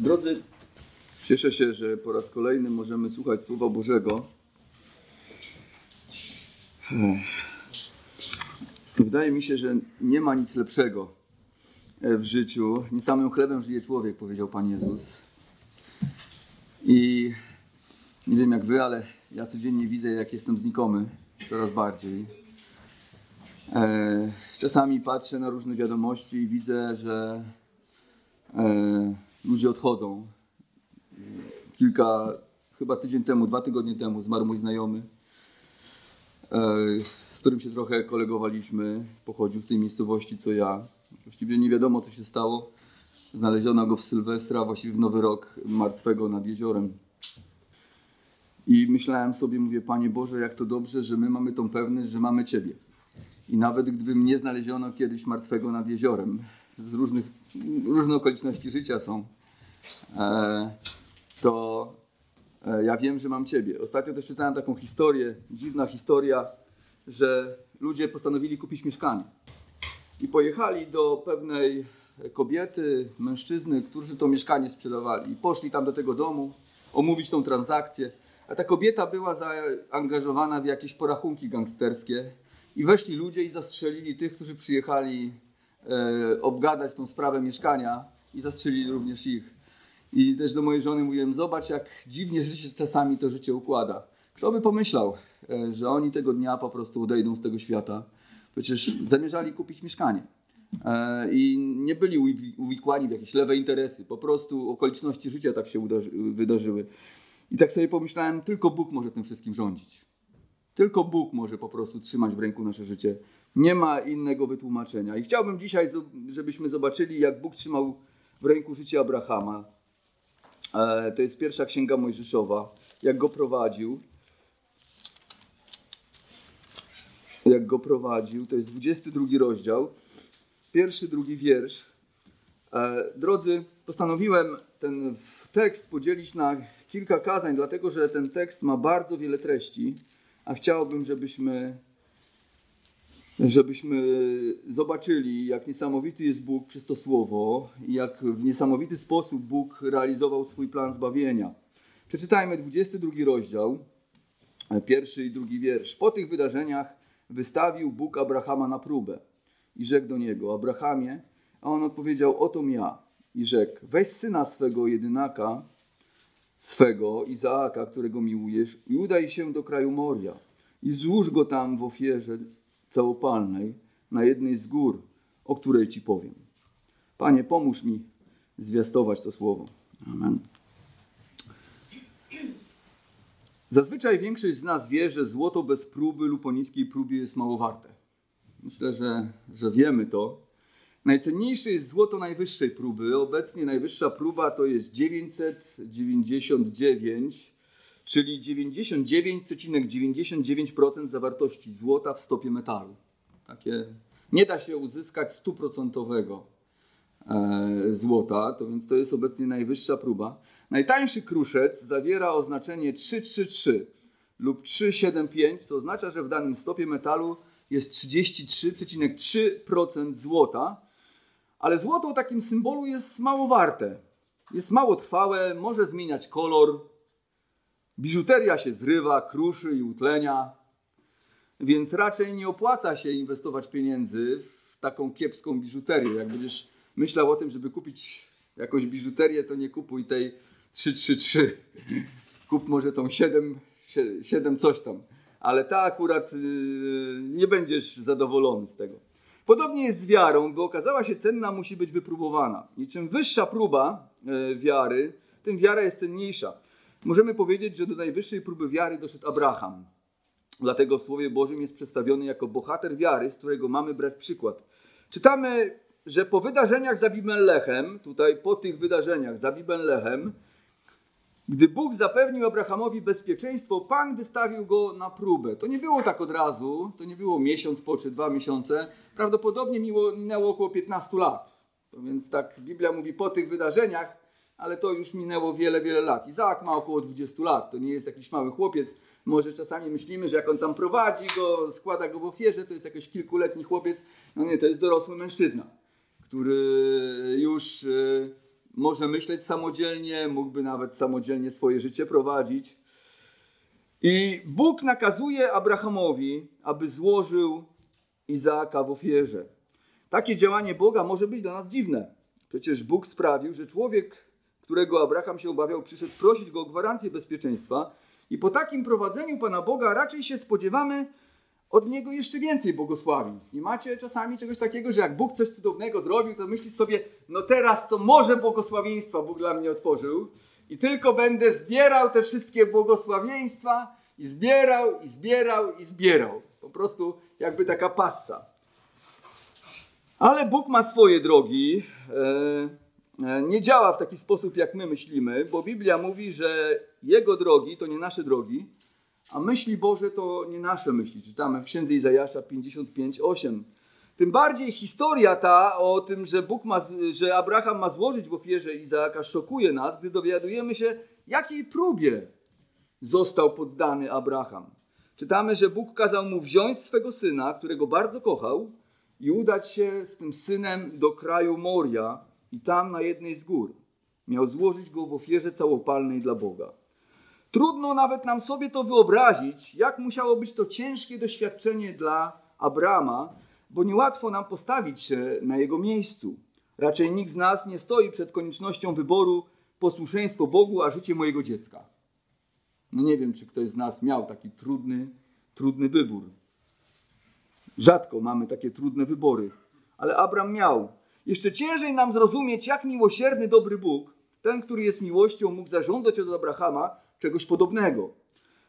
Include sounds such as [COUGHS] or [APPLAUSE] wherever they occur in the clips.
Drodzy, cieszę się, że po raz kolejny możemy słuchać Słowa Bożego. Wydaje mi się, że nie ma nic lepszego w życiu. Nie samym chlebem żyje człowiek, powiedział Pan Jezus. I nie wiem jak wy, ale ja codziennie widzę, jak jestem znikomy coraz bardziej. E, czasami patrzę na różne wiadomości i widzę, że e, ludzie odchodzą. Kilka, chyba tydzień temu, dwa tygodnie temu zmarł mój znajomy, e, z którym się trochę kolegowaliśmy. Pochodził z tej miejscowości co ja. Właściwie nie wiadomo, co się stało. Znaleziono go w Sylwestra, właściwie w Nowy Rok, martwego nad jeziorem. I myślałem sobie, mówię, Panie Boże, jak to dobrze, że my mamy tą pewność, że mamy Ciebie. I nawet gdyby mnie znaleziono kiedyś martwego nad jeziorem, z różnych, różne okoliczności życia są, e, to e, ja wiem, że mam Ciebie. Ostatnio też czytałem taką historię, dziwna historia, że ludzie postanowili kupić mieszkanie. I pojechali do pewnej kobiety, mężczyzny, którzy to mieszkanie sprzedawali. I poszli tam do tego domu, omówić tą transakcję. A ta kobieta była zaangażowana w jakieś porachunki gangsterskie. I weszli ludzie i zastrzelili tych, którzy przyjechali obgadać tą sprawę mieszkania i zastrzelili również ich. I też do mojej żony mówiłem, zobacz jak dziwnie życie czasami to życie układa. Kto by pomyślał, e, że oni tego dnia po prostu odejdą z tego świata. Przecież zamierzali kupić mieszkanie. E, I nie byli uwikłani w jakieś lewe interesy. Po prostu okoliczności życia tak się wydarzyły. I tak sobie pomyślałem, tylko Bóg może tym wszystkim rządzić. Tylko Bóg może po prostu trzymać w ręku nasze życie. Nie ma innego wytłumaczenia. I chciałbym dzisiaj, żebyśmy zobaczyli, jak Bóg trzymał w ręku życie Abrahama. E, to jest pierwsza księga Mojżeszowa. Jak go prowadził. Jak go prowadził. To jest 22 rozdział. Pierwszy, drugi wiersz. E, drodzy, postanowiłem ten tekst podzielić na kilka kazań, dlatego że ten tekst ma bardzo wiele treści, a chciałbym, żebyśmy, żebyśmy zobaczyli, jak niesamowity jest Bóg przez to słowo i jak w niesamowity sposób Bóg realizował swój plan zbawienia. Przeczytajmy 22 rozdział, pierwszy i drugi wiersz. Po tych wydarzeniach wystawił Bóg Abrahama na próbę i rzekł do niego: Abrahamie, a on odpowiedział: Oto ja. I rzekł: Weź syna swego jedynaka, swego Izaaka, którego miłujesz, i udaj się do kraju Moria i złóż go tam w ofierze całopalnej na jednej z gór, o której ci powiem. Panie, pomóż mi zwiastować to słowo. Amen. Zazwyczaj większość z nas wie, że złoto bez próby lub o niskiej próbie jest mało warte. Myślę, że, że wiemy to. Najcenniejsze jest złoto najwyższej próby. Obecnie najwyższa próba to jest 999, czyli 99,99% zawartości złota w stopie metalu. Takie nie da się uzyskać stuprocentowego e, złota, to więc to jest obecnie najwyższa próba. Najtańszy kruszec zawiera oznaczenie 333 lub 375, co oznacza, że w danym stopie metalu jest 33,3% złota, ale złoto o takim symbolu jest mało warte. Jest mało trwałe, może zmieniać kolor. Biżuteria się zrywa, kruszy i utlenia. Więc raczej nie opłaca się inwestować pieniędzy w taką kiepską biżuterię. Jak będziesz myślał o tym, żeby kupić jakąś biżuterię, to nie kupuj tej 333. Kup może tą 7, 7 coś tam. Ale ta akurat yy, nie będziesz zadowolony z tego. Podobnie jest z wiarą, by okazała się cenna, musi być wypróbowana. I czym wyższa próba e, wiary, tym wiara jest cenniejsza. Możemy powiedzieć, że do najwyższej próby wiary doszedł Abraham. Dlatego w Słowie Bożym jest przedstawiony jako bohater wiary, z którego mamy brać przykład. Czytamy, że po wydarzeniach za Abimelechem, tutaj po tych wydarzeniach za Abimelechem, gdy Bóg zapewnił Abrahamowi bezpieczeństwo, Pan wystawił go na próbę. To nie było tak od razu, to nie było miesiąc po czy dwa miesiące. Prawdopodobnie minęło około 15 lat. To więc tak Biblia mówi po tych wydarzeniach, ale to już minęło wiele, wiele lat. Izaak ma około 20 lat, to nie jest jakiś mały chłopiec. Może czasami myślimy, że jak on tam prowadzi go, składa go w ofierze, to jest jakiś kilkuletni chłopiec. No nie, to jest dorosły mężczyzna, który już e, może myśleć samodzielnie, mógłby nawet samodzielnie swoje życie prowadzić. I Bóg nakazuje Abrahamowi, aby złożył Izaaka w ofierze. Takie działanie Boga może być dla nas dziwne. Przecież Bóg sprawił, że człowiek, którego Abraham się obawiał, przyszedł prosić go o gwarancję bezpieczeństwa. I po takim prowadzeniu Pana Boga raczej się spodziewamy od Niego jeszcze więcej błogosławieństw. Nie macie czasami czegoś takiego, że jak Bóg coś cudownego zrobił, to myślisz sobie, no teraz to może błogosławieństwa Bóg dla mnie otworzył i tylko będę zbierał te wszystkie błogosławieństwa i zbierał, i zbierał, i zbierał. Po prostu jakby taka passa. Ale Bóg ma swoje drogi. E, nie działa w taki sposób, jak my myślimy, bo Biblia mówi, że Jego drogi to nie nasze drogi, a myśli Boże to nie nasze myśli. Czytamy w księdze Izajasza 55:8. Tym bardziej historia ta o tym, że Bóg ma, że Abraham ma złożyć w ofierze Izaaka, szokuje nas, gdy dowiadujemy się, jakiej próbie został poddany Abraham. Czytamy, że Bóg kazał mu wziąć swego syna, którego bardzo kochał, i udać się z tym synem do kraju Moria i tam na jednej z gór. Miał złożyć go w ofierze całopalnej dla Boga. Trudno nawet nam sobie to wyobrazić, jak musiało być to ciężkie doświadczenie dla Abrama, bo niełatwo nam postawić się na jego miejscu. Raczej nikt z nas nie stoi przed koniecznością wyboru posłuszeństwo Bogu, a życie mojego dziecka. No nie wiem, czy ktoś z nas miał taki trudny, trudny wybór. Rzadko mamy takie trudne wybory, ale Abram miał. Jeszcze ciężej nam zrozumieć, jak miłosierny, dobry Bóg, ten, który jest miłością, mógł zażądać od Abrahama czegoś podobnego.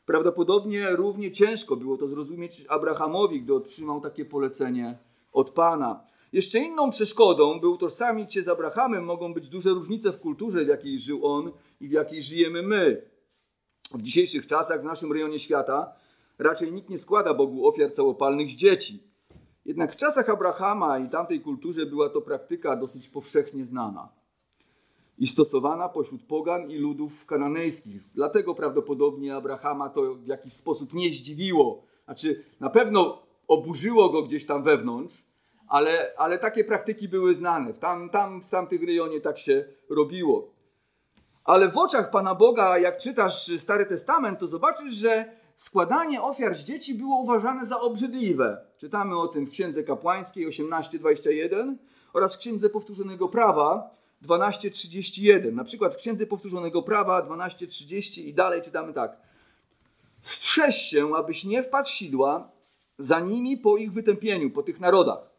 Prawdopodobnie równie ciężko było to zrozumieć Abrahamowi, gdy otrzymał takie polecenie od Pana. Jeszcze inną przeszkodą, by utożsamić się z Abrahamem, mogą być duże różnice w kulturze, w jakiej żył on i w jakiej żyjemy my. W dzisiejszych czasach w naszym rejonie świata raczej nikt nie składa Bogu ofiar całopalnych z dzieci. Jednak w czasach Abrahama i tamtej kulturze była to praktyka dosyć powszechnie znana i stosowana pośród pogan i ludów kananejskich. Dlatego prawdopodobnie Abrahama to w jakiś sposób nie zdziwiło. Znaczy, na pewno oburzyło go gdzieś tam wewnątrz, ale, ale takie praktyki były znane. Tam, tam w tamtych rejonie tak się robiło. Ale w oczach Pana Boga, jak czytasz Stary Testament, to zobaczysz, że składanie ofiar z dzieci było uważane za obrzydliwe. Czytamy o tym w Księdze Kapłańskiej 18:21 oraz w Księdze Powtórzonego Prawa 12:31. Na przykład w Księdze Powtórzonego Prawa 12:30 i dalej czytamy tak. Strzeż się, abyś nie wpadł sidła za nimi po ich wytępieniu, po tych narodach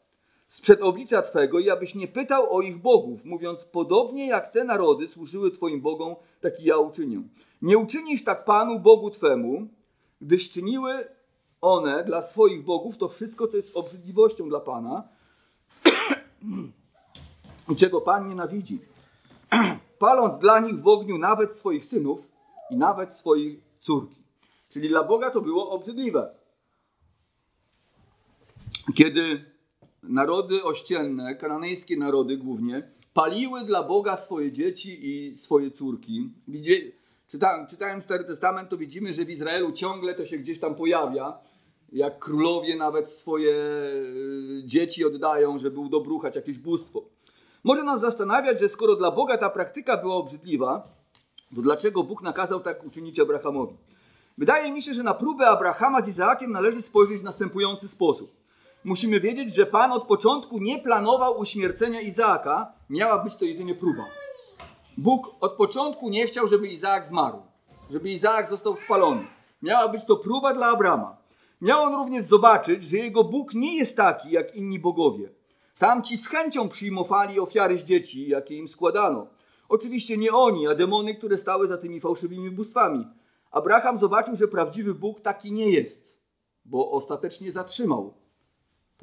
sprzed oblicza Twego i abyś nie pytał o ich bogów, mówiąc, podobnie jak te narody służyły Twoim bogom, tak i ja uczynię. Nie uczynisz tak Panu, Bogu Twemu, gdyż czyniły one dla swoich bogów to wszystko, co jest obrzydliwością dla Pana i [CLEARS THROAT] czego Pan nienawidzi, [CLEARS THROAT] paląc dla nich w ogniu nawet swoich synów i nawet swoich córki. Czyli dla Boga to było obrzydliwe. Kiedy narody ościenne, kananejskie narody głównie, paliły dla Boga swoje dzieci i swoje córki. Czytając, czytając Stary Testament, to widzimy, że w Izraelu ciągle to się gdzieś tam pojawia, jak królowie nawet swoje e, dzieci oddają, żeby udobruchać jakieś bóstwo. Może nas zastanawiać, że skoro dla Boga ta praktyka była obrzydliwa, to dlaczego Bóg nakazał tak uczynić Abrahamowi? Wydaje mi się, że na próbę Abrahama z Izaakiem należy spojrzeć w następujący sposób musimy wiedzieć, że Pan od początku nie planował uśmiercenia Izaaka, miała być to jedynie próba. Bóg od początku nie chciał, żeby Izaak zmarł, żeby Izaak został spalony. Miała być to próba dla Abrama. Miał on również zobaczyć, że jego Bóg nie jest taki jak inni bogowie. Tamci z chęcią przyjmowali ofiary z dzieci, jakie im składano. Oczywiście nie oni, a demony, które stały za tymi fałszywymi bóstwami. Abraham zobaczył, że prawdziwy Bóg taki nie jest, bo ostatecznie zatrzymał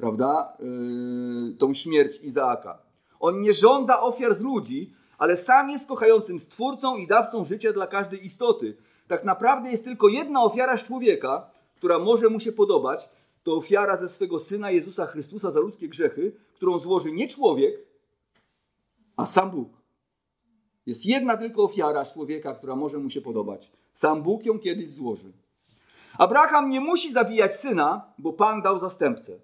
prawda, yy, tą śmierć Izaaka. On nie żąda ofiar z ludzi, ale sam jest kochającym stwórcą i dawcą życia dla każdej istoty. Tak naprawdę jest tylko jedna ofiara z człowieka, która może mu się podobać. To ofiara ze swego Syna Jezusa Chrystusa za ludzkie grzechy, którą złoży nie człowiek, a sam Bóg. Jest jedna tylko ofiara z człowieka, która może mu się podobać. Sam Bóg ją kiedyś złoży. Abraham nie musi zabijać syna, bo Pan dał zastępcę.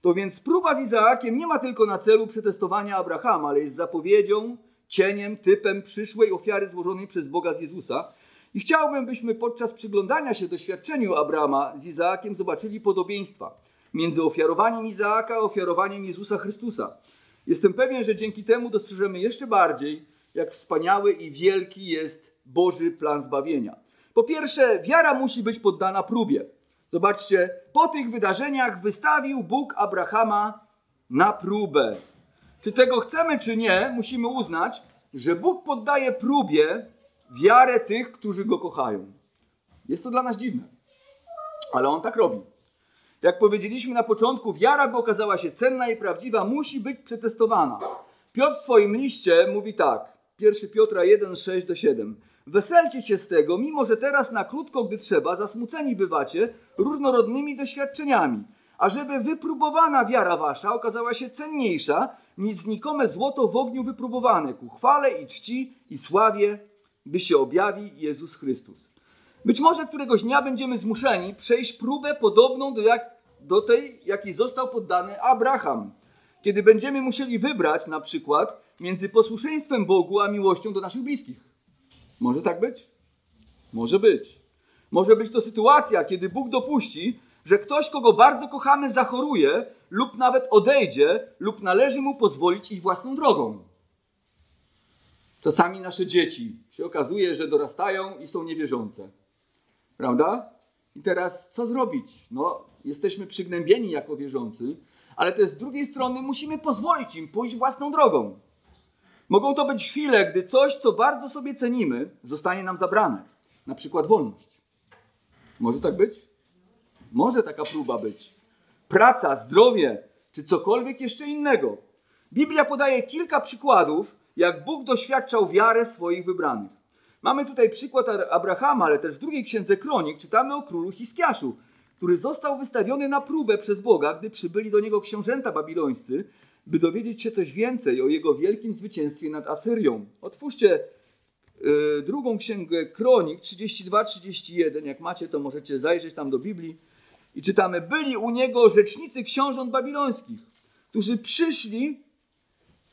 To więc próba z Izaakiem nie ma tylko na celu przetestowania Abrahama, ale jest zapowiedzią cieniem, typem przyszłej ofiary złożonej przez Boga z Jezusa. I chciałbym, byśmy podczas przyglądania się doświadczeniu Abrama z Izaakiem zobaczyli podobieństwa między ofiarowaniem Izaaka a ofiarowaniem Jezusa Chrystusa. Jestem pewien, że dzięki temu dostrzeżemy jeszcze bardziej, jak wspaniały i wielki jest Boży plan zbawienia. Po pierwsze, wiara musi być poddana próbie. Zobaczcie, po tych wydarzeniach wystawił Bóg Abrahama na próbę. Czy tego chcemy, czy nie, musimy uznać, że Bóg poddaje próbie wiarę tych, którzy go kochają. Jest to dla nas dziwne, ale on tak robi. Jak powiedzieliśmy na początku, wiara, by okazała się cenna i prawdziwa, musi być przetestowana. Piotr w swoim liście mówi tak, 1 Piotra 1, 6 do 7. Weselcie się z tego, mimo że teraz na krótko, gdy trzeba, zasmuceni bywacie różnorodnymi doświadczeniami, ażeby wypróbowana wiara wasza okazała się cenniejsza niż znikome złoto w ogniu wypróbowane ku chwale i czci i sławie, by się objawi Jezus Chrystus. Być może któregoś dnia będziemy zmuszeni przejść próbę podobną do, jak, do tej, jakiej został poddany Abraham. Kiedy będziemy musieli wybrać na przykład między posłuszeństwem Bogu a miłością do naszych bliskich. Może tak być? Może być. Może być to sytuacja, kiedy Bóg dopuści, że ktoś, kogo bardzo kochamy, zachoruje lub nawet odejdzie, lub należy mu pozwolić iść własną drogą. Czasami nasze dzieci się okazuje, że dorastają i są niewierzące. Prawda? I teraz co zrobić? No, jesteśmy przygnębieni jako wierzący, ale też z drugiej strony musimy pozwolić im pójść własną drogą. Mogą to być chwile, gdy coś, co bardzo sobie cenimy, zostanie nam zabrane. Na przykład wolność. Może tak być? Może taka próba być. Praca, zdrowie, czy cokolwiek jeszcze innego. Biblia podaje kilka przykładów, jak Bóg doświadczał wiarę swoich wybranych. Mamy tutaj przykład Abrahama, ale też w drugiej księdze Kronik czytamy o królu Hiskiaszu, który został wystawiony na próbę przez Boga, gdy przybyli do niego książęta babilońscy, by dowiedzieć się coś więcej o jego wielkim zwycięstwie nad Asyrią. Otwórzcie yy, drugą księgę Kronik 32-31. Jak macie, to możecie zajrzeć tam do Biblii. I czytamy: Byli u niego rzecznicy książąt babilońskich, którzy przyszli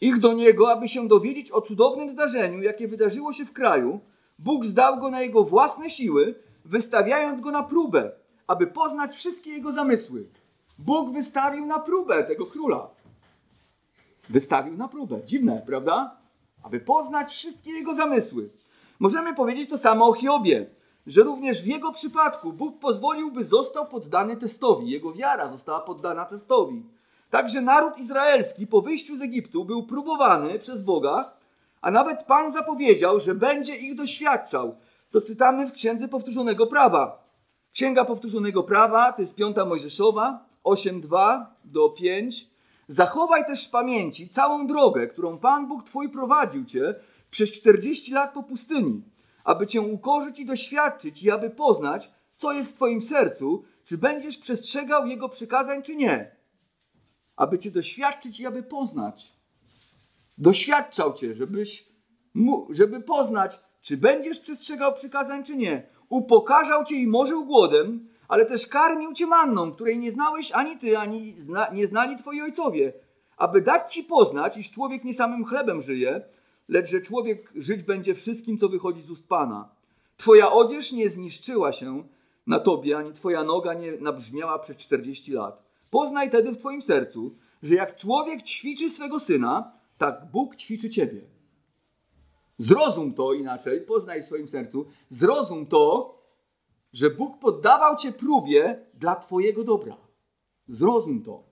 ich do niego, aby się dowiedzieć o cudownym zdarzeniu, jakie wydarzyło się w kraju. Bóg zdał go na jego własne siły, wystawiając go na próbę, aby poznać wszystkie jego zamysły. Bóg wystawił na próbę tego króla. Wystawił na próbę. Dziwne, prawda? Aby poznać wszystkie jego zamysły. Możemy powiedzieć to samo o Hiobie, że również w jego przypadku Bóg pozwolił, by został poddany testowi. Jego wiara została poddana testowi. Także naród izraelski po wyjściu z Egiptu był próbowany przez Boga, a nawet Pan zapowiedział, że będzie ich doświadczał. To czytamy w Księdze Powtórzonego Prawa. Księga Powtórzonego Prawa to jest piąta Mojżeszowa, 8:2 do 5. Zachowaj też w pamięci całą drogę, którą Pan Bóg Twój prowadził Cię przez 40 lat po pustyni, aby Cię ukorzyć i doświadczyć i aby poznać, co jest w Twoim sercu, czy będziesz przestrzegał Jego przykazań, czy nie aby Cię doświadczyć i aby poznać. Doświadczał Cię, żebyś, żeby poznać, czy będziesz przestrzegał przykazań, czy nie. Upokarzał Cię i morzył głodem, ale też karmił Cię manną, której nie znałeś ani Ty, ani zna, nie znali Twoi ojcowie, aby dać Ci poznać, iż człowiek nie samym chlebem żyje, lecz że człowiek żyć będzie wszystkim, co wychodzi z ust Pana. Twoja odzież nie zniszczyła się na Tobie, ani Twoja noga nie nabrzmiała przez 40 lat. Poznaj tedy w Twoim sercu, że jak człowiek ćwiczy swego syna, tak Bóg ćwiczy Ciebie. Zrozum to inaczej, poznaj w swoim sercu, zrozum to, że Bóg poddawał Cię próbie dla Twojego dobra. Zrozum to.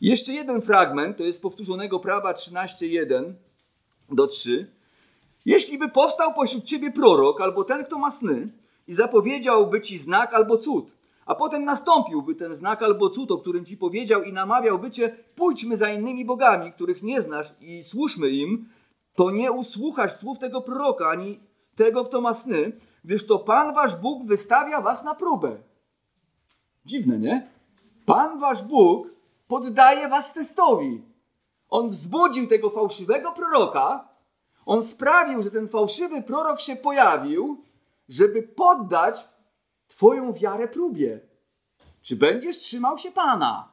Jeszcze jeden fragment, to jest powtórzonego prawa 13:1 do 3. Jeśli by powstał pośród Ciebie prorok albo ten, kto ma sny i zapowiedziałby Ci znak albo cud, a potem nastąpiłby ten znak albo cud, o którym ci powiedział i namawiałby cię, pójdźmy za innymi bogami, których nie znasz i służmy im, to nie usłuchasz słów tego proroka, ani tego, kto ma sny, gdyż to Pan wasz Bóg wystawia was na próbę. Dziwne, nie? Pan wasz Bóg poddaje was testowi. On wzbudził tego fałszywego proroka, on sprawił, że ten fałszywy prorok się pojawił, żeby poddać Twoją wiarę próbie. Czy będziesz trzymał się Pana?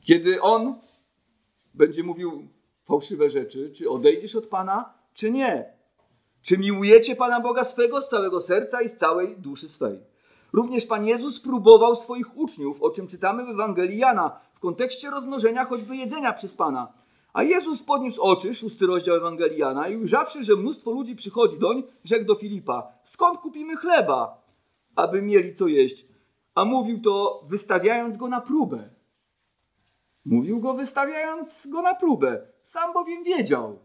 Kiedy On będzie mówił, fałszywe rzeczy, czy odejdziesz od Pana, czy nie. Czy miłujecie Pana Boga swego z całego serca i z całej duszy swej. Również Pan Jezus próbował swoich uczniów, o czym czytamy w Ewangelii Jana, kontekście rozmnożenia choćby jedzenia przez Pana. A Jezus podniósł oczy, szósty rozdział Ewangelii Jana, i ujrzawszy, że mnóstwo ludzi przychodzi doń, rzekł do Filipa, skąd kupimy chleba, aby mieli co jeść? A mówił to, wystawiając go na próbę. Mówił go, wystawiając go na próbę. Sam bowiem wiedział,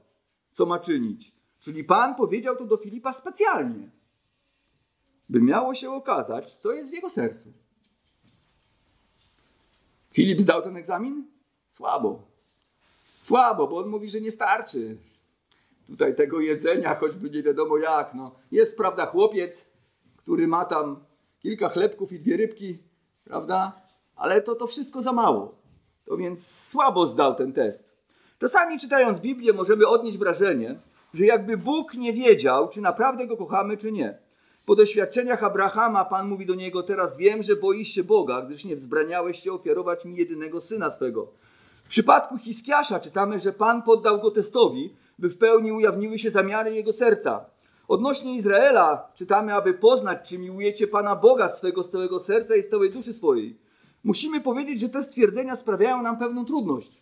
co ma czynić. Czyli Pan powiedział to do Filipa specjalnie, by miało się okazać, co jest w jego sercu. Filip zdał ten egzamin? Słabo. Słabo, bo on mówi, że nie starczy tutaj tego jedzenia, choćby nie wiadomo jak. No, jest, prawda, chłopiec, który ma tam kilka chlebków i dwie rybki, prawda? Ale to, to wszystko za mało. To więc słabo zdał ten test. Czasami czytając Biblię możemy odnieść wrażenie, że jakby Bóg nie wiedział, czy naprawdę go kochamy, czy nie. Po doświadczeniach Abrahama Pan mówi do niego: Teraz wiem, że boisz się Boga, gdyż nie wzbraniałeś się ofiarować mi jedynego syna swego. W przypadku Hiskiasza czytamy, że Pan poddał go testowi, by w pełni ujawniły się zamiary jego serca. Odnośnie Izraela czytamy, aby poznać, czy miłujecie Pana Boga swego z całego serca i z całej duszy swojej. Musimy powiedzieć, że te stwierdzenia sprawiają nam pewną trudność.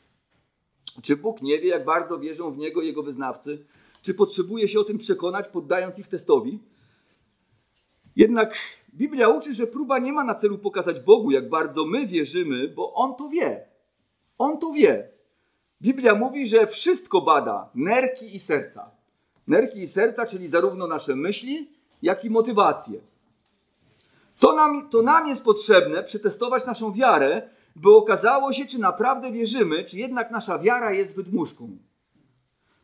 Czy Bóg nie wie, jak bardzo wierzą w Niego Jego wyznawcy? Czy potrzebuje się o tym przekonać, poddając ich testowi? Jednak Biblia uczy, że próba nie ma na celu pokazać Bogu, jak bardzo my wierzymy, bo On to wie. On to wie. Biblia mówi, że wszystko bada nerki i serca. Nerki i serca, czyli zarówno nasze myśli, jak i motywacje. To nam, to nam jest potrzebne przetestować naszą wiarę, by okazało się, czy naprawdę wierzymy, czy jednak nasza wiara jest wydmuszką.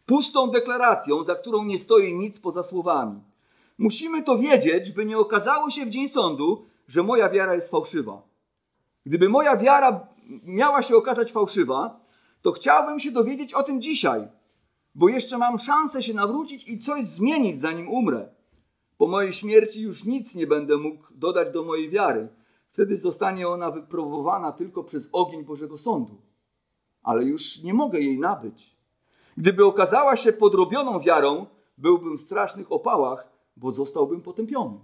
Pustą deklaracją, za którą nie stoi nic poza słowami. Musimy to wiedzieć, by nie okazało się w dzień sądu, że moja wiara jest fałszywa. Gdyby moja wiara miała się okazać fałszywa, to chciałbym się dowiedzieć o tym dzisiaj, bo jeszcze mam szansę się nawrócić i coś zmienić, zanim umrę. Po mojej śmierci już nic nie będę mógł dodać do mojej wiary. Wtedy zostanie ona wypróbowana tylko przez ogień Bożego Sądu. Ale już nie mogę jej nabyć. Gdyby okazała się podrobioną wiarą, byłbym w strasznych opałach, bo zostałbym potępiony.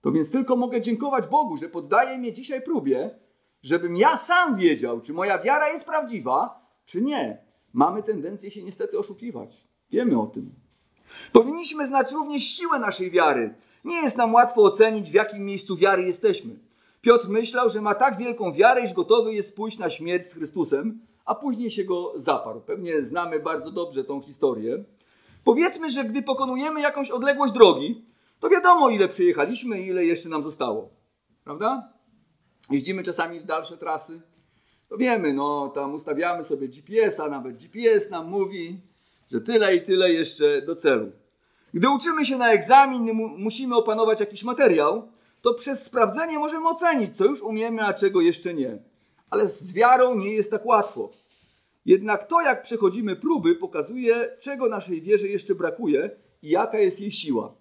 To więc tylko mogę dziękować Bogu, że poddaje mnie dzisiaj próbie, żebym ja sam wiedział, czy moja wiara jest prawdziwa, czy nie. Mamy tendencję się niestety oszukiwać. Wiemy o tym. Powinniśmy znać również siłę naszej wiary. Nie jest nam łatwo ocenić, w jakim miejscu wiary jesteśmy. Piotr myślał, że ma tak wielką wiarę, iż gotowy jest pójść na śmierć z Chrystusem, a później się go zaparł. Pewnie znamy bardzo dobrze tą historię. Powiedzmy, że gdy pokonujemy jakąś odległość drogi, to wiadomo, ile przejechaliśmy i ile jeszcze nam zostało. Prawda? Jeździmy czasami w dalsze trasy. To wiemy, no tam ustawiamy sobie GPS-a, nawet GPS nam mówi, że tyle i tyle jeszcze do celu. Gdy uczymy się na egzamin, musimy opanować jakiś materiał, to przez sprawdzenie możemy ocenić, co już umiemy, a czego jeszcze nie. Ale z wiarą nie jest tak łatwo. Jednak to, jak przechodzimy próby, pokazuje, czego naszej wierze jeszcze brakuje i jaka jest jej siła.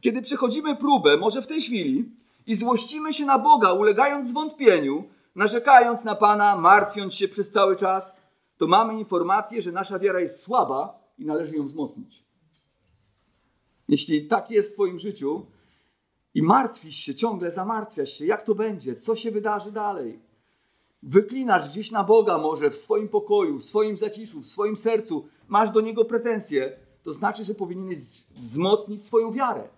Kiedy przechodzimy próbę, może w tej chwili, i złościmy się na Boga, ulegając zwątpieniu, narzekając na Pana, martwiąc się przez cały czas, to mamy informację, że nasza wiara jest słaba i należy ją wzmocnić. Jeśli tak jest w Twoim życiu i martwisz się, ciągle zamartwiasz się, jak to będzie, co się wydarzy dalej, wyklinasz gdzieś na Boga może w swoim pokoju, w swoim zaciszu, w swoim sercu, masz do Niego pretensje, to znaczy, że powinieneś wzmocnić swoją wiarę.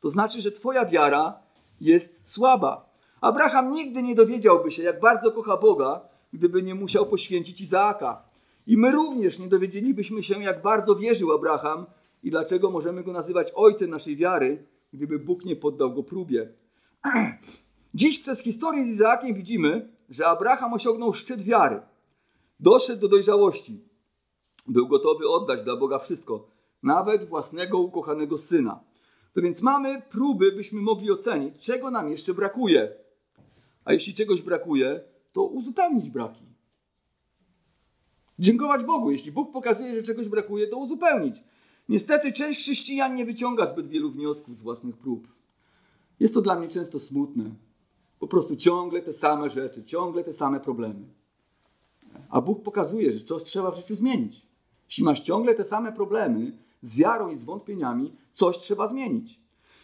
To znaczy, że Twoja wiara jest słaba. Abraham nigdy nie dowiedziałby się, jak bardzo kocha Boga, gdyby nie musiał poświęcić Izaaka. I my również nie dowiedzielibyśmy się, jak bardzo wierzył Abraham i dlaczego możemy go nazywać ojcem naszej wiary, gdyby Bóg nie poddał go próbie. [CLEARS THROAT] Dziś przez historię z Izaakiem widzimy, że Abraham osiągnął szczyt wiary. Doszedł do dojrzałości. Był gotowy oddać dla Boga wszystko, nawet własnego ukochanego syna. To więc mamy próby, byśmy mogli ocenić, czego nam jeszcze brakuje. A jeśli czegoś brakuje, to uzupełnić braki. Dziękować Bogu. Jeśli Bóg pokazuje, że czegoś brakuje, to uzupełnić. Niestety część chrześcijan nie wyciąga zbyt wielu wniosków z własnych prób. Jest to dla mnie często smutne. Po prostu ciągle te same rzeczy, ciągle te same problemy. A Bóg pokazuje, że coś trzeba w życiu zmienić. Jeśli masz ciągle te same problemy z wiarą i z wątpieniami, coś trzeba zmienić.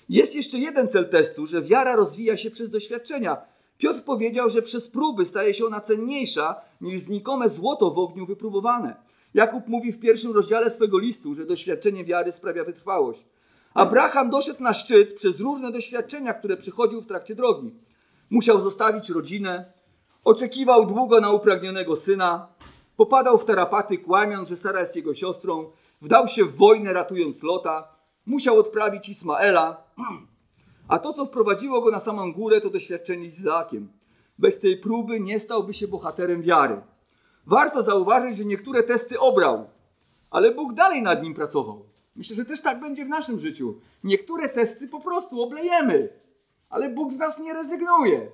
Jest jeszcze jeden cel testu, że wiara rozwija się przez doświadczenia. Piotr powiedział, że przez próby staje się ona cenniejsza niż znikome złoto w ogniu wypróbowane. Jakub mówi w pierwszym rozdziale swego listu, że doświadczenie wiary sprawia wytrwałość. Abraham doszedł na szczyt przez różne doświadczenia, które przychodził w trakcie drogi. Musiał zostawić rodzinę, oczekiwał długo na upragnionego syna, popadał w tarapaty, kłamiąc, że Sara jest jego siostrą, wdał się w wojnę, ratując Lota, musiał odprawić Ismaela, a to, co wprowadziło go na samą górę, to doświadczenie z Izaakiem. Bez tej próby nie stałby się bohaterem wiary. Warto zauważyć, że niektóre testy obrał, ale Bóg dalej nad nim pracował. Myślę, że też tak będzie w naszym życiu. Niektóre testy po prostu oblejemy, ale Bóg z nas nie rezygnuje.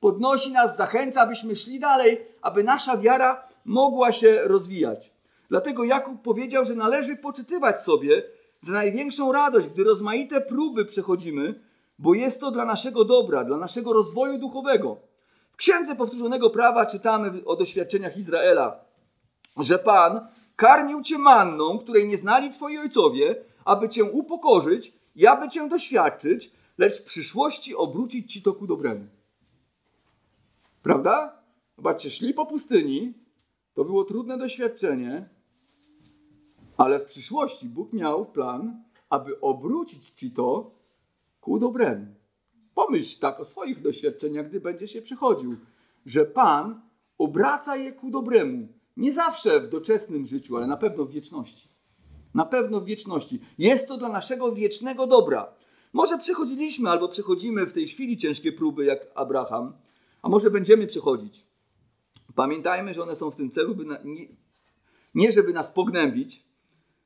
Podnosi nas, zachęca, abyśmy szli dalej, aby nasza wiara mogła się rozwijać. Dlatego Jakub powiedział, że należy poczytywać sobie za największą radość, gdy rozmaite próby przechodzimy, bo jest to dla naszego dobra, dla naszego rozwoju duchowego. W Księdze Powtórzonego Prawa czytamy o doświadczeniach Izraela, że Pan karmił cię manną, której nie znali twoi ojcowie, aby cię upokorzyć i aby cię doświadczyć, lecz w przyszłości obrócić ci to ku dobremu. Prawda? Zobaczcie, szli po pustyni, to było trudne doświadczenie, ale w przyszłości Bóg miał plan, aby obrócić ci to ku dobremu. Pomyśl tak o swoich doświadczeniach, gdy będzie się przychodził, że Pan obraca je ku dobremu. Nie zawsze w doczesnym życiu, ale na pewno w wieczności. Na pewno w wieczności. Jest to dla naszego wiecznego dobra. Może przechodziliśmy albo przechodzimy w tej chwili ciężkie próby, jak Abraham, a może będziemy przechodzić. Pamiętajmy, że one są w tym celu, by na, nie, nie żeby nas pognębić,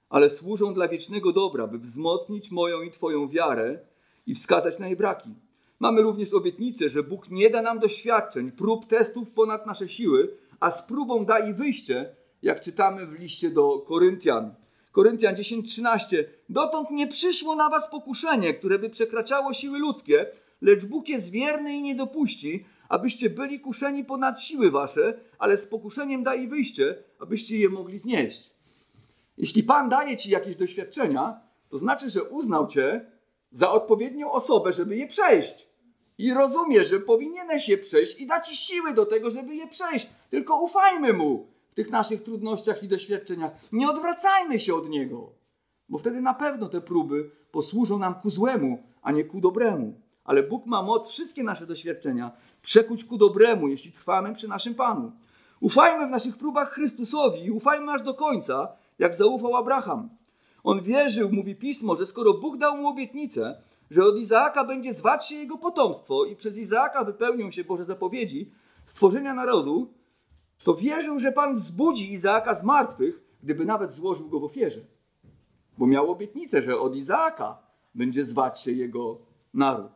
ale służą dla wiecznego dobra, by wzmocnić moją i Twoją wiarę i wskazać na jej braki. Mamy również obietnicę, że Bóg nie da nam doświadczeń, prób, testów ponad nasze siły, a z próbą da i wyjście, jak czytamy w liście do Koryntian. Koryntian 10:13. Dotąd nie przyszło na was pokuszenie, które by przekraczało siły ludzkie, lecz Bóg jest wierny i nie dopuści, abyście byli kuszeni ponad siły wasze, ale z pokuszeniem da i wyjście, abyście je mogli znieść. Jeśli Pan daje ci jakieś doświadczenia, to znaczy, że uznał cię za odpowiednią osobę, żeby je przejść. I rozumie, że powinieneś je przejść i da ci siły do tego, żeby je przejść. Tylko ufajmy mu tych naszych trudnościach i doświadczeniach. Nie odwracajmy się od niego, bo wtedy na pewno te próby posłużą nam ku złemu, a nie ku dobremu. Ale Bóg ma moc wszystkie nasze doświadczenia przekuć ku dobremu, jeśli trwamy przy naszym Panu. Ufajmy w naszych próbach Chrystusowi i ufajmy aż do końca, jak zaufał Abraham. On wierzył, mówi pismo, że skoro Bóg dał mu obietnicę, że od Izaaka będzie zwać się jego potomstwo i przez Izaaka wypełnią się Boże zapowiedzi stworzenia narodu, to wierzył, że Pan wzbudzi Izaaka z martwych, gdyby nawet złożył go w ofierze. Bo miał obietnicę, że od Izaaka będzie zwać się jego naród.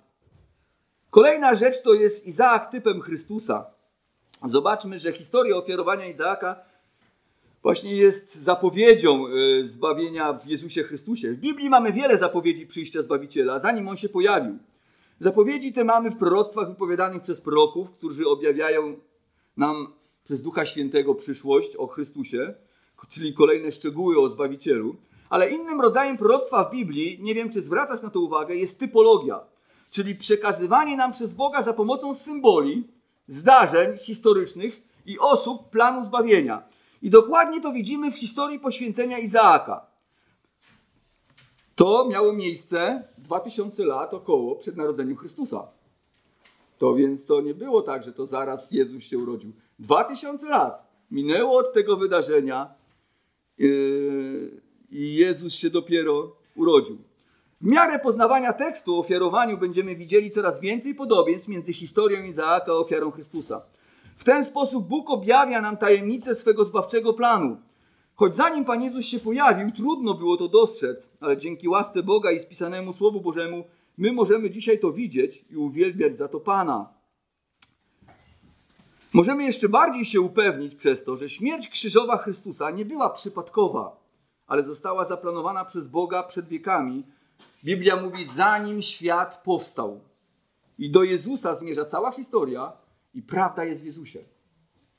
Kolejna rzecz to jest Izaak typem Chrystusa. Zobaczmy, że historia ofiarowania Izaaka właśnie jest zapowiedzią e, zbawienia w Jezusie Chrystusie. W Biblii mamy wiele zapowiedzi przyjścia Zbawiciela, zanim On się pojawił. Zapowiedzi te mamy w proroctwach wypowiadanych przez proroków, którzy objawiają nam przez Ducha Świętego przyszłość o Chrystusie, czyli kolejne szczegóły o Zbawicielu. Ale innym rodzajem proroctwa w Biblii, nie wiem czy zwracasz na to uwagę, jest typologia, czyli przekazywanie nam przez Boga za pomocą symboli, zdarzeń historycznych i osób planu zbawienia. I dokładnie to widzimy w historii poświęcenia Izaaka. To miało miejsce 2000 lat około przed narodzeniem Chrystusa. To więc to nie było tak, że to zaraz Jezus się urodził. 2000 lat minęło od tego wydarzenia yy, i Jezus się dopiero urodził. W miarę poznawania tekstu o ofiarowaniu będziemy widzieli coraz więcej podobieństw między historią Izaaka a ofiarą Chrystusa. W ten sposób Bóg objawia nam tajemnicę swego zbawczego planu. Choć zanim Pan Jezus się pojawił, trudno było to dostrzec, ale dzięki łasce Boga i spisanemu Słowu Bożemu, my możemy dzisiaj to widzieć i uwielbiać za to Pana. Możemy jeszcze bardziej się upewnić przez to, że śmierć krzyżowa Chrystusa nie była przypadkowa, ale została zaplanowana przez Boga przed wiekami. Biblia mówi, zanim świat powstał. I do Jezusa zmierza cała historia, i prawda jest w Jezusie.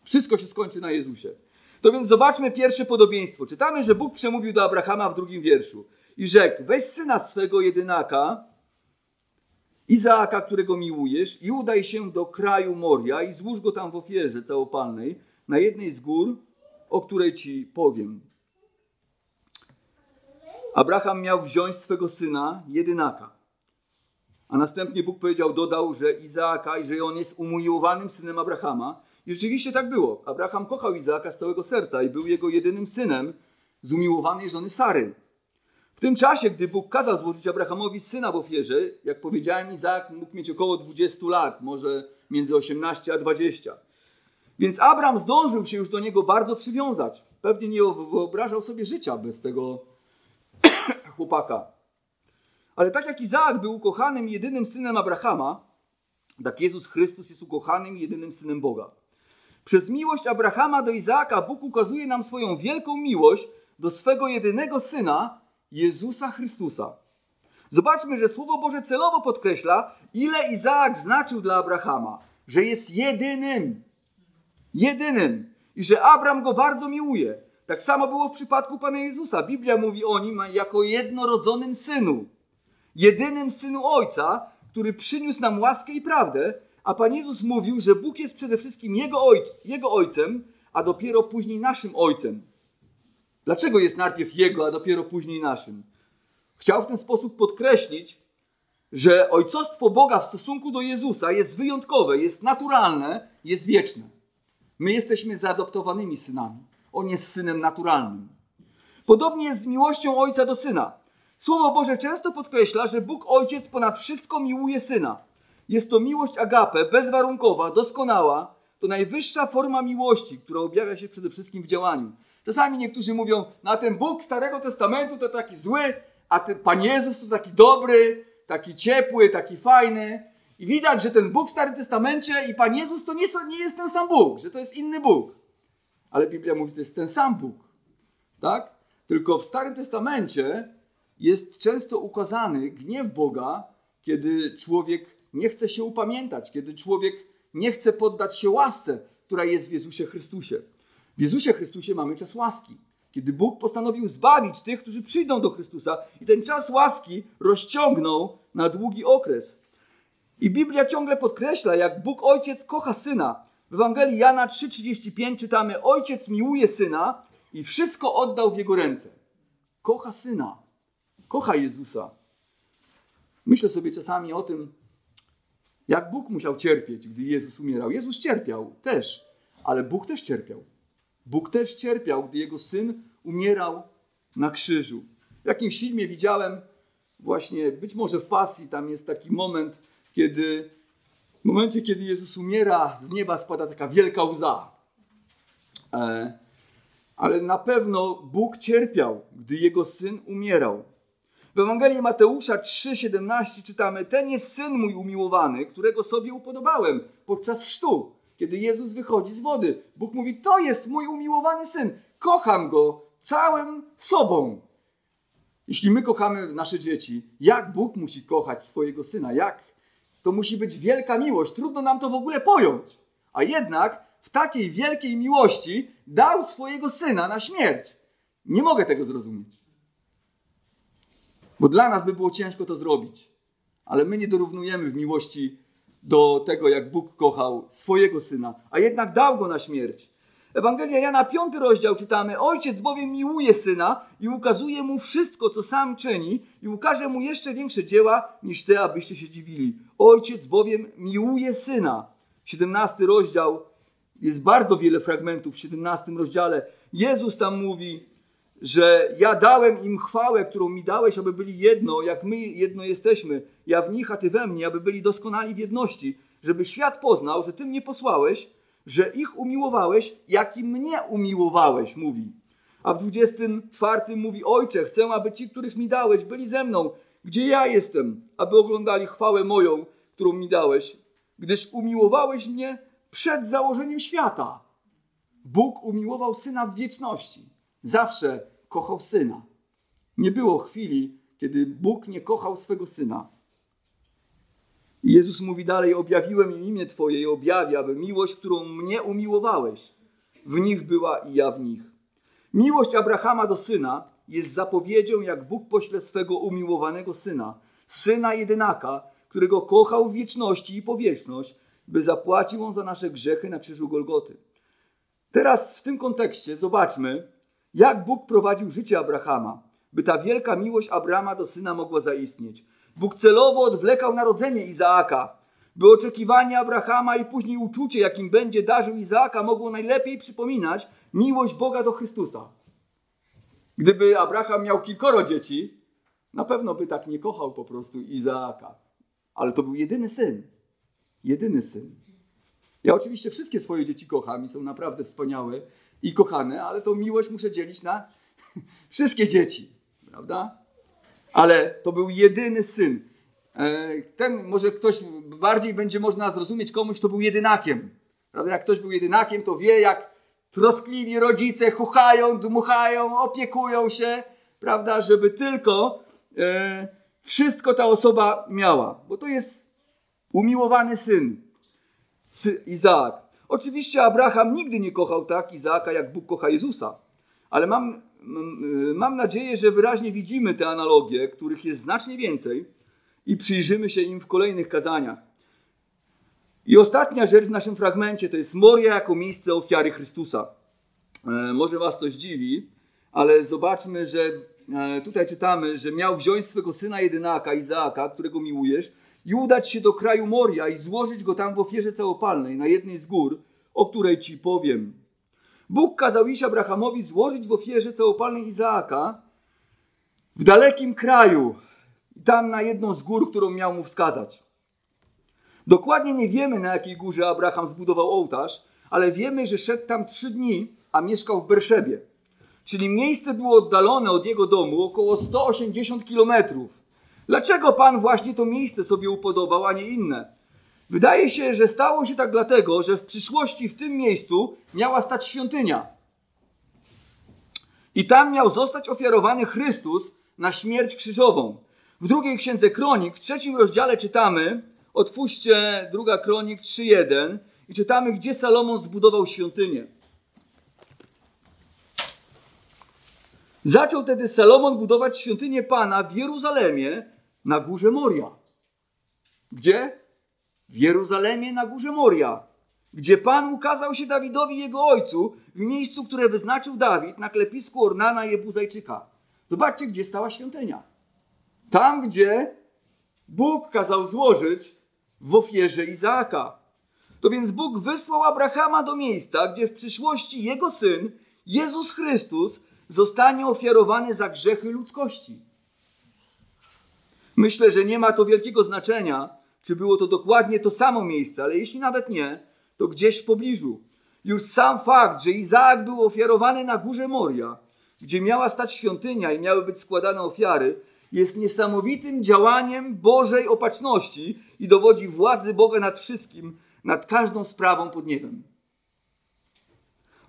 Wszystko się skończy na Jezusie. To więc zobaczmy pierwsze podobieństwo. Czytamy, że Bóg przemówił do Abrahama w drugim wierszu i rzekł: Weź syna swego jedynaka, Izaaka, którego miłujesz, i udaj się do kraju Moria i złóż go tam w ofierze całopalnej na jednej z gór, o której ci powiem. Abraham miał wziąć swego syna jedynaka. A następnie Bóg powiedział, dodał, że Izaaka i że on jest umiłowanym synem Abrahama. I rzeczywiście tak było. Abraham kochał Izaaka z całego serca i był jego jedynym synem z umiłowanej żony Sary. W tym czasie, gdy Bóg kazał złożyć Abrahamowi syna w ofierze, jak powiedziałem, Izaak mógł mieć około 20 lat, może między 18 a 20. Więc Abraham zdążył się już do niego bardzo przywiązać. Pewnie nie wyobrażał sobie życia bez tego [COUGHS] chłopaka. Ale tak jak Izaak był ukochanym jedynym synem Abrahama, tak Jezus Chrystus jest ukochanym jedynym synem Boga. Przez miłość Abrahama do Izaaka Bóg ukazuje nam swoją wielką miłość do swego jedynego syna, Jezusa Chrystusa. Zobaczmy, że Słowo Boże celowo podkreśla, ile Izaak znaczył dla Abrahama, że jest jedynym, jedynym i że Abraham go bardzo miłuje. Tak samo było w przypadku Pana Jezusa. Biblia mówi o nim jako jednorodzonym synu, jedynym synu Ojca, który przyniósł nam łaskę i prawdę, a Pan Jezus mówił, że Bóg jest przede wszystkim Jego, ojc, Jego Ojcem, a dopiero później naszym Ojcem. Dlaczego jest najpierw Jego, a dopiero później naszym? Chciał w ten sposób podkreślić, że ojcostwo Boga w stosunku do Jezusa jest wyjątkowe, jest naturalne, jest wieczne. My jesteśmy zaadoptowanymi synami. On jest synem naturalnym. Podobnie jest z miłością ojca do syna. Słowo Boże często podkreśla, że Bóg Ojciec ponad wszystko miłuje syna. Jest to miłość agape, bezwarunkowa, doskonała. To najwyższa forma miłości, która objawia się przede wszystkim w działaniu. Czasami niektórzy mówią, na ten Bóg Starego Testamentu to taki zły, a ten Pan Jezus to taki dobry, taki ciepły, taki fajny. I widać, że ten Bóg w Starym Testamencie i Pan Jezus to nie, nie jest ten sam Bóg, że to jest inny Bóg. Ale Biblia mówi, że to jest ten sam Bóg. Tak? Tylko w Starym Testamencie jest często ukazany gniew Boga, kiedy człowiek nie chce się upamiętać, kiedy człowiek nie chce poddać się łasce, która jest w Jezusie Chrystusie. W Jezusie Chrystusie mamy czas łaski, kiedy Bóg postanowił zbawić tych, którzy przyjdą do Chrystusa i ten czas łaski rozciągnął na długi okres. I Biblia ciągle podkreśla, jak Bóg Ojciec kocha Syna. W Ewangelii Jana 3,35 czytamy: Ojciec miłuje Syna i wszystko oddał w Jego ręce. Kocha Syna, kocha Jezusa. Myślę sobie czasami o tym, jak Bóg musiał cierpieć, gdy Jezus umierał. Jezus cierpiał też, ale Bóg też cierpiał. Bóg też cierpiał, gdy jego syn umierał na krzyżu. W jakimś filmie widziałem właśnie, być może w pasji, tam jest taki moment, kiedy w momencie, kiedy Jezus umiera, z nieba spada taka wielka łza. E, ale na pewno Bóg cierpiał, gdy jego syn umierał. W Ewangelii Mateusza 3,17 czytamy: Ten jest syn mój umiłowany, którego sobie upodobałem podczas chrztu kiedy Jezus wychodzi z wody. Bóg mówi: To jest mój umiłowany syn, kocham go całym sobą. Jeśli my kochamy nasze dzieci, jak Bóg musi kochać swojego syna? Jak? To musi być wielka miłość. Trudno nam to w ogóle pojąć. A jednak w takiej wielkiej miłości dał swojego syna na śmierć. Nie mogę tego zrozumieć. Bo dla nas by było ciężko to zrobić. Ale my nie dorównujemy w miłości do tego, jak Bóg kochał swojego syna, a jednak dał go na śmierć. Ewangelia Jana, piąty rozdział czytamy: Ojciec bowiem miłuje syna i ukazuje mu wszystko, co sam czyni, i ukaże mu jeszcze większe dzieła niż te, abyście się dziwili. Ojciec bowiem miłuje syna. 17 rozdział, jest bardzo wiele fragmentów w 17 rozdziale. Jezus tam mówi: że ja dałem im chwałę, którą mi dałeś, aby byli jedno, jak my jedno jesteśmy, ja w nich, a ty we mnie, aby byli doskonali w jedności, żeby świat poznał, że ty mnie posłałeś, że ich umiłowałeś, jak i mnie umiłowałeś, mówi. A w 24 mówi, Ojcze, chcę, aby ci, których mi dałeś, byli ze mną, gdzie ja jestem, aby oglądali chwałę moją, którą mi dałeś, gdyż umiłowałeś mnie przed założeniem świata. Bóg umiłował Syna w wieczności zawsze kochał syna. Nie było chwili, kiedy Bóg nie kochał swego syna. Jezus mówi dalej: Objawiłem im imię Twoje i objawię, aby miłość, którą mnie umiłowałeś, w nich była i ja w nich. Miłość Abrahama do syna jest zapowiedzią, jak Bóg pośle swego umiłowanego syna, syna jedynaka, którego kochał w wieczności i powierzchność, by zapłacił on za nasze grzechy na krzyżu Golgoty. Teraz w tym kontekście zobaczmy, jak Bóg prowadził życie Abrahama, by ta wielka miłość Abrama do syna mogła zaistnieć. Bóg celowo odwlekał narodzenie Izaaka, by oczekiwanie Abrahama i później uczucie, jakim będzie darzył Izaaka, mogło najlepiej przypominać miłość Boga do Chrystusa. Gdyby Abraham miał kilkoro dzieci, na pewno by tak nie kochał po prostu Izaaka. Ale to był jedyny syn. Jedyny syn. Ja oczywiście wszystkie swoje dzieci kocham i są naprawdę wspaniałe i kochane, ale tą miłość muszę dzielić na [LAUGHS] wszystkie dzieci, prawda? Ale to był jedyny syn. E, ten może ktoś bardziej będzie można zrozumieć komuś, to był jedynakiem. Prawda? Jak ktoś był jedynakiem, to wie, jak troskliwi rodzice chuchają, dmuchają, opiekują się, prawda, żeby tylko e, wszystko ta osoba miała. Bo to jest umiłowany syn, Izaak. Oczywiście Abraham nigdy nie kochał tak Izaaka, jak Bóg kocha Jezusa. Ale mam, mam nadzieję, że wyraźnie widzimy te analogie, których jest znacznie więcej i przyjrzymy się im w kolejnych kazaniach. I ostatnia rzecz w naszym fragmencie to jest Moria jako miejsce ofiary Chrystusa. E, może Was to zdziwi, ale zobaczmy, że e, tutaj czytamy, że miał wziąć swego syna jedynaka, Izaaka, którego miłujesz, i udać się do kraju Moria i złożyć go tam w ofierze całopalnej na jednej z gór, o której Ci powiem. Bóg kazał iść Abrahamowi złożyć w ofierze całopalnej Izaaka w dalekim kraju, tam na jedną z gór, którą miał mu wskazać. Dokładnie nie wiemy, na jakiej górze Abraham zbudował ołtarz, ale wiemy, że szedł tam trzy dni, a mieszkał w Berszebie. Czyli miejsce było oddalone od jego domu około 180 kilometrów. Dlaczego Pan właśnie to miejsce sobie upodobał, a nie inne? Wydaje się, że stało się tak dlatego, że w przyszłości w tym miejscu miała stać świątynia. I tam miał zostać ofiarowany Chrystus na śmierć krzyżową. W drugiej księdze Kronik, w trzecim rozdziale czytamy, otwórzcie druga Kronik 3.1 i czytamy, gdzie Salomon zbudował świątynię. Zaczął tedy Salomon budować świątynię Pana w Jeruzalemie na górze Moria. Gdzie? W Jeruzalemie na górze Moria, gdzie Pan ukazał się Dawidowi jego ojcu w miejscu, które wyznaczył Dawid na klepisku Ornana Jebuzajczyka. Zobaczcie, gdzie stała świątynia. Tam, gdzie Bóg kazał złożyć w ofierze Izaaka. To więc Bóg wysłał Abrahama do miejsca, gdzie w przyszłości jego syn, Jezus Chrystus, zostanie ofiarowany za grzechy ludzkości. Myślę, że nie ma to wielkiego znaczenia, czy było to dokładnie to samo miejsce, ale jeśli nawet nie, to gdzieś w pobliżu. Już sam fakt, że Izaak był ofiarowany na górze Moria, gdzie miała stać świątynia i miały być składane ofiary, jest niesamowitym działaniem Bożej opatrzności i dowodzi władzy Boga nad wszystkim, nad każdą sprawą pod niebem.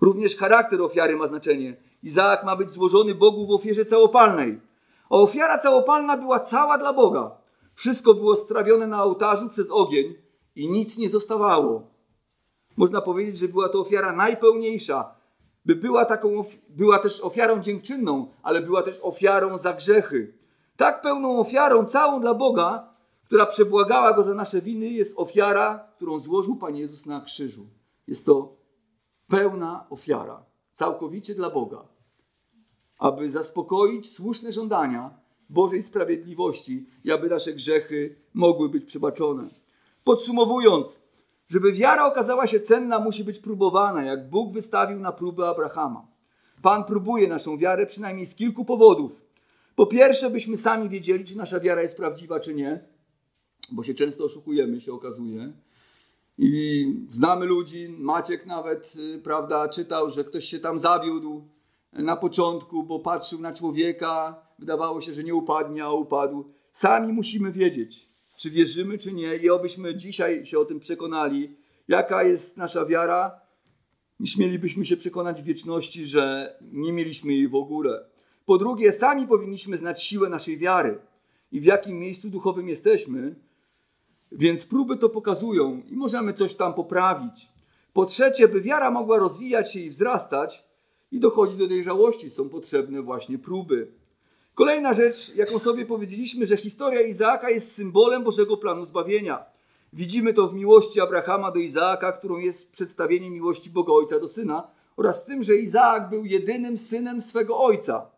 Również charakter ofiary ma znaczenie. Izaak ma być złożony Bogu w ofierze całopalnej. A ofiara całopalna była cała dla Boga. Wszystko było strawione na ołtarzu przez ogień i nic nie zostawało. Można powiedzieć, że była to ofiara najpełniejsza, by była taką, była też ofiarą dziękczynną, ale była też ofiarą za grzechy. Tak pełną ofiarą, całą dla Boga, która przebłagała Go za nasze winy, jest ofiara, którą złożył Pan Jezus na krzyżu. Jest to pełna ofiara, całkowicie dla Boga, aby zaspokoić słuszne żądania Bożej sprawiedliwości i aby nasze grzechy mogły być przebaczone. Podsumowując, żeby wiara okazała się cenna, musi być próbowana, jak Bóg wystawił na próbę Abrahama. Pan próbuje naszą wiarę przynajmniej z kilku powodów. Po pierwsze, byśmy sami wiedzieli, czy nasza wiara jest prawdziwa, czy nie, bo się często oszukujemy, się okazuje. I znamy ludzi, Maciek nawet, y, prawda, czytał, że ktoś się tam zawiódł na początku, bo patrzył na człowieka, wydawało się, że nie upadnie, a upadł. Sami musimy wiedzieć, czy wierzymy, czy nie, i obyśmy dzisiaj się o tym przekonali, jaka jest nasza wiara, niż mielibyśmy się przekonać w wieczności, że nie mieliśmy jej w ogóle. Po drugie, sami powinniśmy znać siłę naszej wiary i w jakim miejscu duchowym jesteśmy, więc próby to pokazują i możemy coś tam poprawić. Po trzecie, by wiara mogła rozwijać się i wzrastać i dochodzić do dojrzałości, są potrzebne właśnie próby. Kolejna rzecz, jaką sobie powiedzieliśmy, że historia Izaaka jest symbolem Bożego planu zbawienia. Widzimy to w miłości Abrahama do Izaaka, którą jest przedstawienie miłości Boga Ojca do Syna, oraz w tym, że Izaak był jedynym synem swego ojca.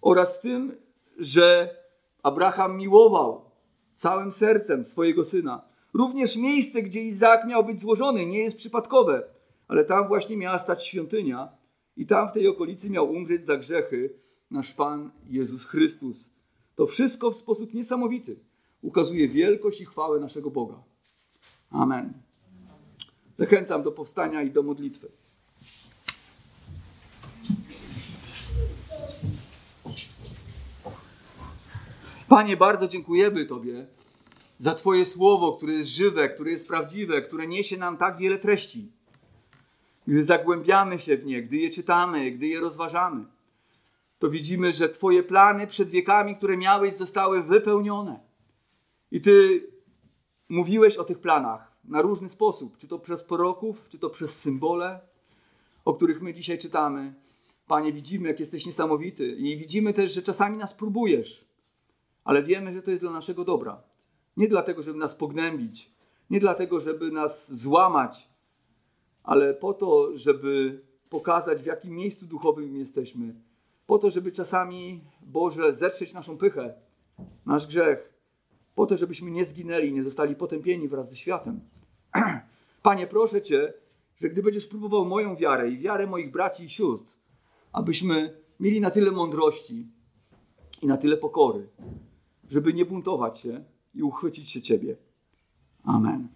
Oraz w tym, że Abraham miłował całym sercem swojego syna. Również miejsce, gdzie Izaak miał być złożony, nie jest przypadkowe, ale tam właśnie miała stać świątynia i tam w tej okolicy miał umrzeć za grzechy nasz Pan Jezus Chrystus. To wszystko w sposób niesamowity ukazuje wielkość i chwałę naszego Boga. Amen. Zachęcam do powstania i do modlitwy. Panie, bardzo dziękujemy Tobie za Twoje słowo, które jest żywe, które jest prawdziwe, które niesie nam tak wiele treści. Gdy zagłębiamy się w nie, gdy je czytamy, gdy je rozważamy, to widzimy, że Twoje plany przed wiekami, które miałeś, zostały wypełnione. I Ty mówiłeś o tych planach na różny sposób, czy to przez proroków, czy to przez symbole, o których my dzisiaj czytamy. Panie, widzimy, jak jesteś niesamowity i widzimy też, że czasami nas próbujesz, ale wiemy, że to jest dla naszego dobra. Nie dlatego, żeby nas pognębić, nie dlatego, żeby nas złamać, ale po to, żeby pokazać, w jakim miejscu duchowym jesteśmy. Po to, żeby czasami, Boże, zetrzeć naszą pychę, nasz grzech, po to, żebyśmy nie zginęli, nie zostali potępieni wraz ze światem. [CLEARS THROAT] Panie, proszę Cię, że gdy będziesz próbował moją wiarę i wiarę moich braci i sióstr, abyśmy mieli na tyle mądrości i na tyle pokory, żeby nie buntować się i uchwycić się Ciebie. Amen.